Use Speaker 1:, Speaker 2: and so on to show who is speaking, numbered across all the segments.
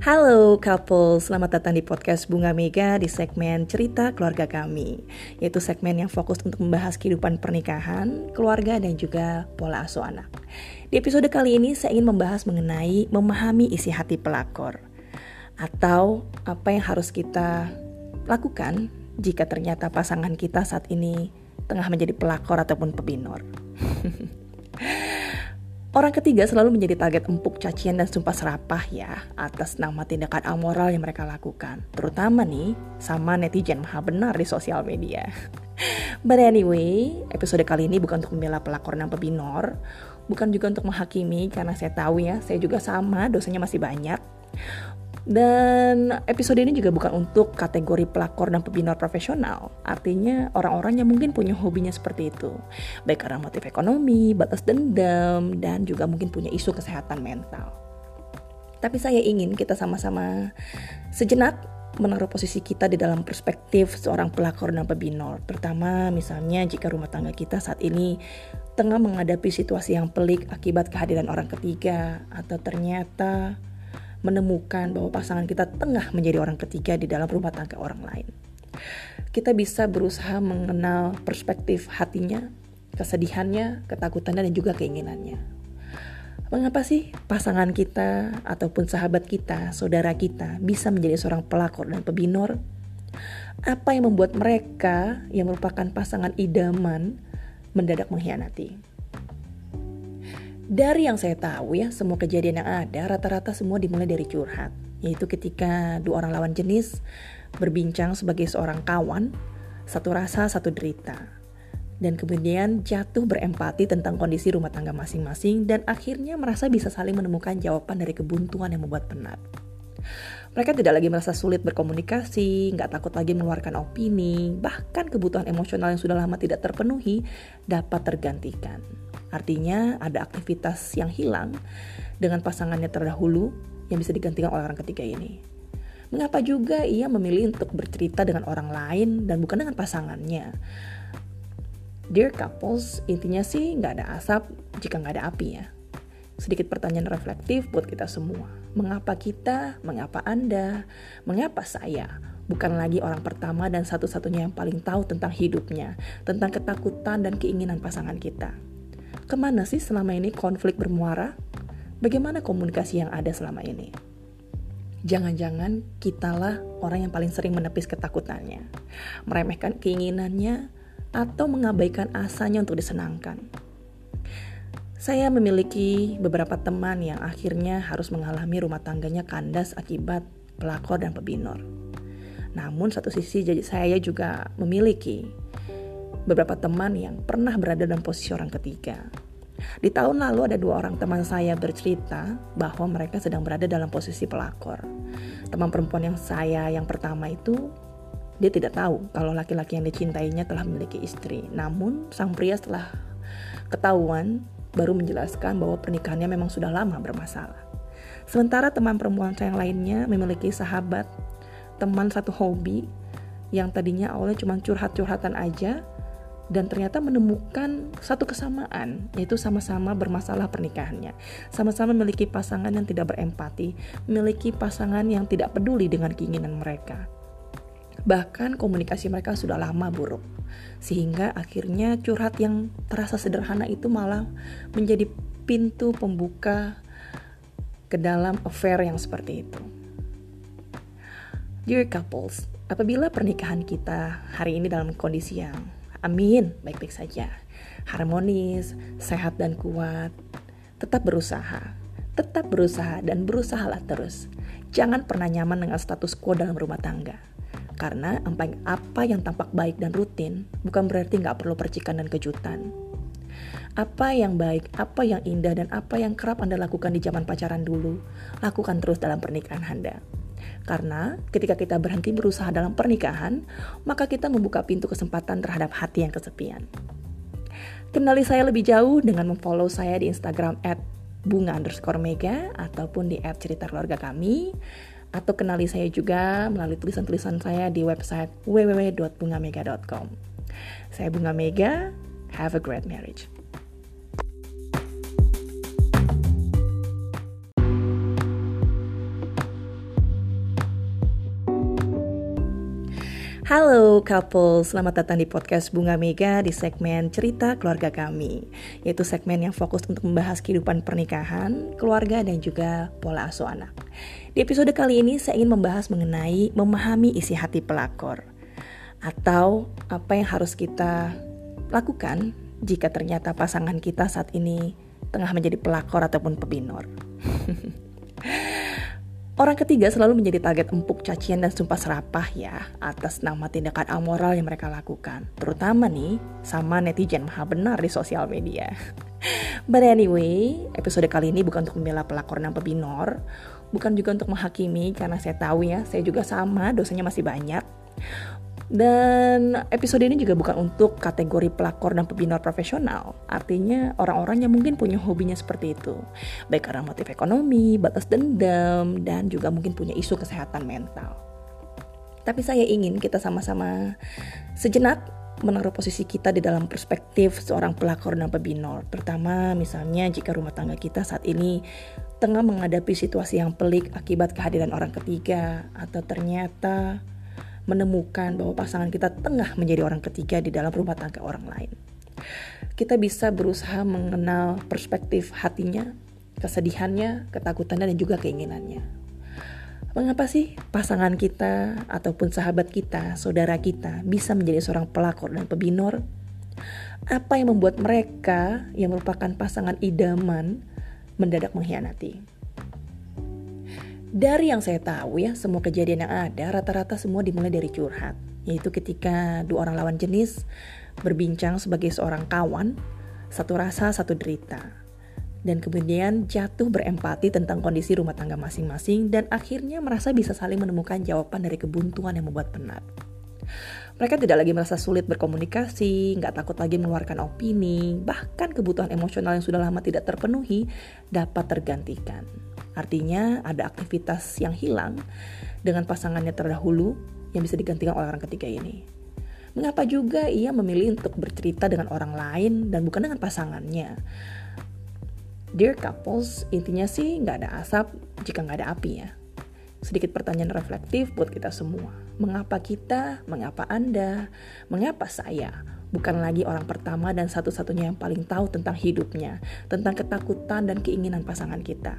Speaker 1: Halo couple, selamat datang di podcast Bunga Mega di segmen Cerita Keluarga Kami Yaitu segmen yang fokus untuk membahas kehidupan pernikahan, keluarga, dan juga pola asuh anak. Di episode kali ini saya ingin membahas mengenai memahami isi hati pelakor Atau apa yang harus kita lakukan jika ternyata pasangan kita saat ini tengah menjadi pelakor ataupun pebinor Orang ketiga selalu menjadi target empuk cacian dan sumpah serapah ya atas nama tindakan amoral yang mereka lakukan. Terutama nih sama netizen maha benar di sosial media. But anyway, episode kali ini bukan untuk membela pelakor dan pebinor, bukan juga untuk menghakimi karena saya tahu ya, saya juga sama, dosanya masih banyak. Dan episode ini juga bukan untuk kategori pelakor dan pebinor profesional. Artinya orang-orang yang mungkin punya hobinya seperti itu. Baik karena motif ekonomi, batas dendam, dan juga mungkin punya isu kesehatan mental. Tapi saya ingin kita sama-sama sejenak menaruh posisi kita di dalam perspektif seorang pelakor dan pebinor. Terutama misalnya jika rumah tangga kita saat ini tengah menghadapi situasi yang pelik akibat kehadiran orang ketiga atau ternyata menemukan bahwa pasangan kita tengah menjadi orang ketiga di dalam rumah tangga orang lain. Kita bisa berusaha mengenal perspektif hatinya, kesedihannya, ketakutannya, dan juga keinginannya. Mengapa sih pasangan kita ataupun sahabat kita, saudara kita bisa menjadi seorang pelakor dan pebinor? Apa yang membuat mereka yang merupakan pasangan idaman mendadak mengkhianati? Dari yang saya tahu ya, semua kejadian yang ada rata-rata semua dimulai dari curhat. Yaitu ketika dua orang lawan jenis berbincang sebagai seorang kawan, satu rasa, satu derita. Dan kemudian jatuh berempati tentang kondisi rumah tangga masing-masing dan akhirnya merasa bisa saling menemukan jawaban dari kebuntuan yang membuat penat. Mereka tidak lagi merasa sulit berkomunikasi, nggak takut lagi mengeluarkan opini, bahkan kebutuhan emosional yang sudah lama tidak terpenuhi dapat tergantikan. Artinya ada aktivitas yang hilang dengan pasangannya terdahulu yang bisa digantikan oleh orang ketiga ini. Mengapa juga ia memilih untuk bercerita dengan orang lain dan bukan dengan pasangannya? Dear couples, intinya sih nggak ada asap jika nggak ada api ya. Sedikit pertanyaan reflektif buat kita semua. Mengapa kita, mengapa Anda, mengapa saya bukan lagi orang pertama dan satu-satunya yang paling tahu tentang hidupnya, tentang ketakutan dan keinginan pasangan kita? Ke mana sih selama ini konflik bermuara? Bagaimana komunikasi yang ada selama ini? Jangan-jangan kitalah orang yang paling sering menepis ketakutannya, meremehkan keinginannya, atau mengabaikan asanya untuk disenangkan. Saya memiliki beberapa teman yang akhirnya harus mengalami rumah tangganya kandas akibat pelakor dan pebinor. Namun satu sisi saya juga memiliki beberapa teman yang pernah berada dalam posisi orang ketiga. Di tahun lalu ada dua orang teman saya bercerita bahwa mereka sedang berada dalam posisi pelakor. Teman perempuan yang saya yang pertama itu dia tidak tahu kalau laki-laki yang dicintainya telah memiliki istri. Namun sang pria setelah ketahuan baru menjelaskan bahwa pernikahannya memang sudah lama bermasalah. Sementara teman perempuan saya yang lainnya memiliki sahabat, teman satu hobi yang tadinya awalnya cuma curhat-curhatan aja, dan ternyata menemukan satu kesamaan yaitu sama-sama bermasalah pernikahannya. Sama-sama memiliki pasangan yang tidak berempati memiliki pasangan yang tidak peduli dengan keinginan mereka. Bahkan komunikasi mereka sudah lama buruk sehingga akhirnya curhat yang terasa sederhana itu malah menjadi pintu pembuka ke dalam affair yang seperti itu. Dear couples, apabila pernikahan kita hari ini dalam kondisi yang Amin, baik-baik saja. Harmonis, sehat dan kuat. Tetap berusaha. Tetap berusaha dan berusahalah terus. Jangan pernah nyaman dengan status quo dalam rumah tangga. Karena apa yang tampak baik dan rutin bukan berarti nggak perlu percikan dan kejutan. Apa yang baik, apa yang indah, dan apa yang kerap Anda lakukan di zaman pacaran dulu, lakukan terus dalam pernikahan Anda. Karena ketika kita berhenti berusaha dalam pernikahan, maka kita membuka pintu kesempatan terhadap hati yang kesepian. Kenali saya lebih jauh dengan memfollow saya di Instagram at bunga underscore mega ataupun di at cerita keluarga kami atau kenali saya juga melalui tulisan-tulisan saya di website www.bungamega.com. Saya Bunga Mega, have a great marriage. Halo couple, selamat datang di podcast Bunga Mega di segmen Cerita Keluarga Kami Yaitu segmen yang fokus untuk membahas kehidupan pernikahan, keluarga, dan juga pola asuh anak. Di episode kali ini saya ingin membahas mengenai memahami isi hati pelakor Atau apa yang harus kita lakukan jika ternyata pasangan kita saat ini tengah menjadi pelakor ataupun pebinor Orang ketiga selalu menjadi target empuk cacian dan sumpah serapah ya atas nama tindakan amoral yang mereka lakukan. Terutama nih sama netizen maha benar di sosial media. But anyway, episode kali ini bukan untuk membela pelakor dan pebinor, bukan juga untuk menghakimi karena saya tahu ya, saya juga sama, dosanya masih banyak. Dan episode ini juga bukan untuk kategori pelakor dan pembina profesional. Artinya orang-orang yang mungkin punya hobinya seperti itu. Baik karena motif ekonomi, batas dendam, dan juga mungkin punya isu kesehatan mental. Tapi saya ingin kita sama-sama sejenak menaruh posisi kita di dalam perspektif seorang pelakor dan pebinor. Pertama, misalnya jika rumah tangga kita saat ini tengah menghadapi situasi yang pelik akibat kehadiran orang ketiga atau ternyata menemukan bahwa pasangan kita tengah menjadi orang ketiga di dalam rumah tangga orang lain. Kita bisa berusaha mengenal perspektif hatinya, kesedihannya, ketakutannya, dan juga keinginannya. Mengapa sih pasangan kita ataupun sahabat kita, saudara kita bisa menjadi seorang pelakor dan pebinor? Apa yang membuat mereka yang merupakan pasangan idaman mendadak mengkhianati? Dari yang saya tahu ya, semua kejadian yang ada rata-rata semua dimulai dari curhat. Yaitu ketika dua orang lawan jenis berbincang sebagai seorang kawan, satu rasa, satu derita. Dan kemudian jatuh berempati tentang kondisi rumah tangga masing-masing dan akhirnya merasa bisa saling menemukan jawaban dari kebuntuan yang membuat penat. Mereka tidak lagi merasa sulit berkomunikasi, nggak takut lagi mengeluarkan opini, bahkan kebutuhan emosional yang sudah lama tidak terpenuhi dapat tergantikan. Artinya ada aktivitas yang hilang dengan pasangannya terdahulu yang bisa digantikan oleh orang ketiga ini. Mengapa juga ia memilih untuk bercerita dengan orang lain dan bukan dengan pasangannya? Dear couples, intinya sih nggak ada asap jika nggak ada api ya. Sedikit pertanyaan reflektif buat kita semua. Mengapa kita, mengapa Anda, mengapa saya bukan lagi orang pertama dan satu-satunya yang paling tahu tentang hidupnya, tentang ketakutan dan keinginan pasangan kita?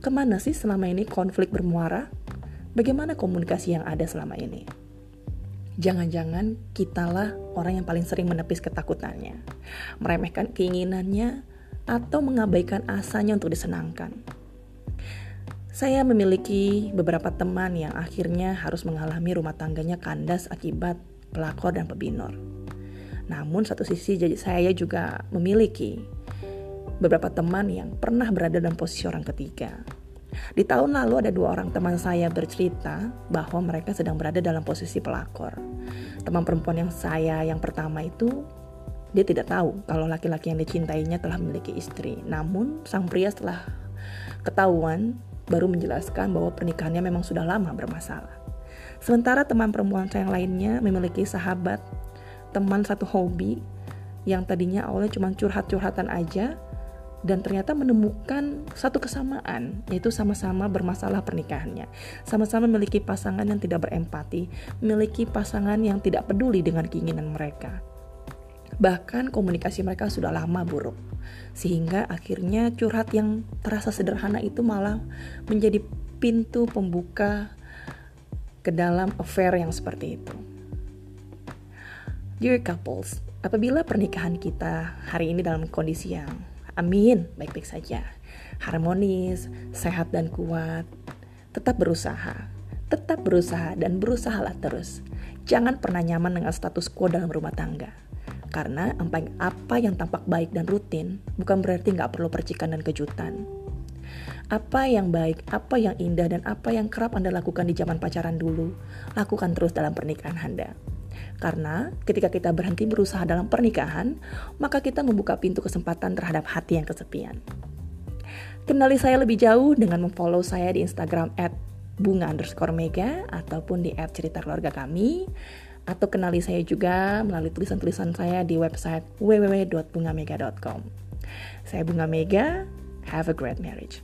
Speaker 1: Ke mana sih selama ini konflik bermuara? Bagaimana komunikasi yang ada selama ini? Jangan-jangan kitalah orang yang paling sering menepis ketakutannya, meremehkan keinginannya, atau mengabaikan asanya untuk disenangkan. Saya memiliki beberapa teman yang akhirnya harus mengalami rumah tangganya kandas akibat pelakor dan pebinor. Namun satu sisi jadi saya juga memiliki beberapa teman yang pernah berada dalam posisi orang ketiga. Di tahun lalu ada dua orang teman saya bercerita bahwa mereka sedang berada dalam posisi pelakor. Teman perempuan yang saya yang pertama itu dia tidak tahu kalau laki-laki yang dicintainya telah memiliki istri. Namun sang pria setelah ketahuan baru menjelaskan bahwa pernikahannya memang sudah lama bermasalah. Sementara teman perempuan saya yang lainnya memiliki sahabat, teman satu hobi yang tadinya awalnya cuma curhat-curhatan aja, dan ternyata menemukan satu kesamaan yaitu sama-sama bermasalah pernikahannya sama-sama memiliki pasangan yang tidak berempati memiliki pasangan yang tidak peduli dengan keinginan mereka bahkan komunikasi mereka sudah lama buruk sehingga akhirnya curhat yang terasa sederhana itu malah menjadi pintu pembuka ke dalam affair yang seperti itu Dear couples, apabila pernikahan kita hari ini dalam kondisi yang Amin, baik-baik saja. Harmonis, sehat dan kuat. Tetap berusaha. Tetap berusaha dan berusahalah terus. Jangan pernah nyaman dengan status quo dalam rumah tangga. Karena apa yang tampak baik dan rutin bukan berarti nggak perlu percikan dan kejutan. Apa yang baik, apa yang indah, dan apa yang kerap Anda lakukan di zaman pacaran dulu, lakukan terus dalam pernikahan Anda. Karena ketika kita berhenti berusaha dalam pernikahan, maka kita membuka pintu kesempatan terhadap hati yang kesepian. Kenali saya lebih jauh dengan memfollow saya di Instagram at bunga underscore mega ataupun di at cerita keluarga kami atau kenali saya juga melalui tulisan-tulisan saya di website www.bungamega.com. Saya Bunga Mega, have a great marriage.